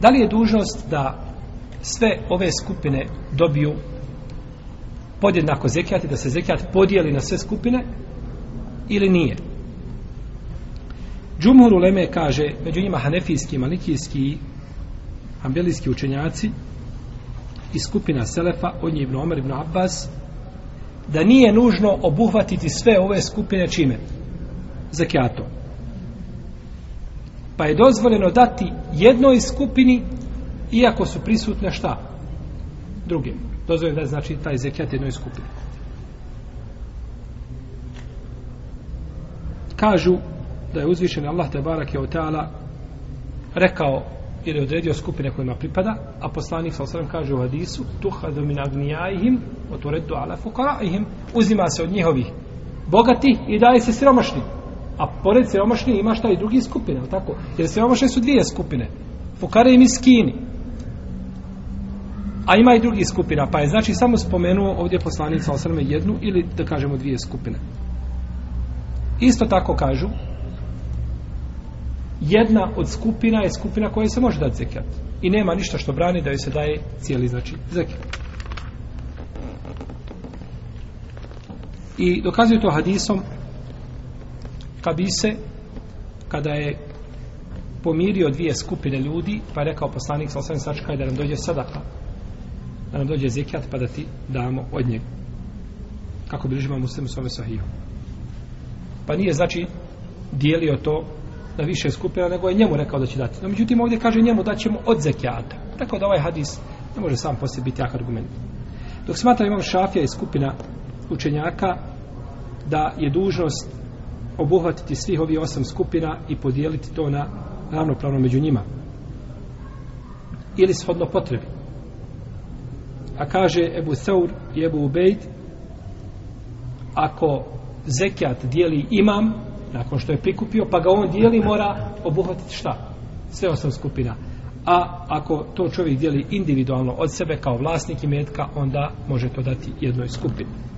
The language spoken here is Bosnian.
Da li je dužnost da sve ove skupine dobiju podjednako zekijat da se zekijat podijeli na sve skupine ili nije? Džumhur Uleme kaže među njima hanefijski, malikijski i ambelijski učenjaci i skupina Selefa od njih Ibn Omer Ibn Abbas da nije nužno obuhvatiti sve ove skupine čime? Zekijatom pa je dozvoljeno dati jednoj skupini iako su prisutne šta druge dozvoljeno da znači taj zekijat jednoj skupini kažu da je uzvišen Allah te barak je ta'ala rekao ili odredio skupine kojima pripada a poslanik sa osram kaže u hadisu tuhadu min agnijajihim o tu reddu ala fukaraihim uzima se od njihovih bogati i daje se siromašnim A pored siromašnje ima šta i drugi skupine, ali tako? Jer siromašnje su dvije skupine. Fukare i miskini. A ima i drugi skupina, pa je znači samo spomenuo ovdje poslanica osrme jednu ili da kažemo dvije skupine. Isto tako kažu, jedna od skupina je skupina koja se može dati zekijat. I nema ništa što brani da joj se daje cijeli znači zekijat. I dokazuju to hadisom pa bi se kada je pomirio dvije skupine ljudi pa je rekao poslanik sa osvim sačkaj da nam dođe sadaka da nam dođe zekijat pa da ti damo od njega kako bližimo muslim s ove sahiju pa nije znači dijelio to na više skupina nego je njemu rekao da će dati no međutim ovdje kaže njemu da ćemo od zekijata tako da ovaj hadis ne može sam poslije biti jak argument dok smatra imam šafija i skupina učenjaka da je dužnost obuhvatiti svih ovih osam skupina i podijeliti to na ravnopravno među njima ili shodno potrebi a kaže Ebu Saur i Ebu Ubejd ako zekijat dijeli imam nakon što je prikupio pa ga on dijeli mora obuhvatiti šta sve osam skupina a ako to čovjek dijeli individualno od sebe kao vlasnik i metka onda može to dati jednoj skupini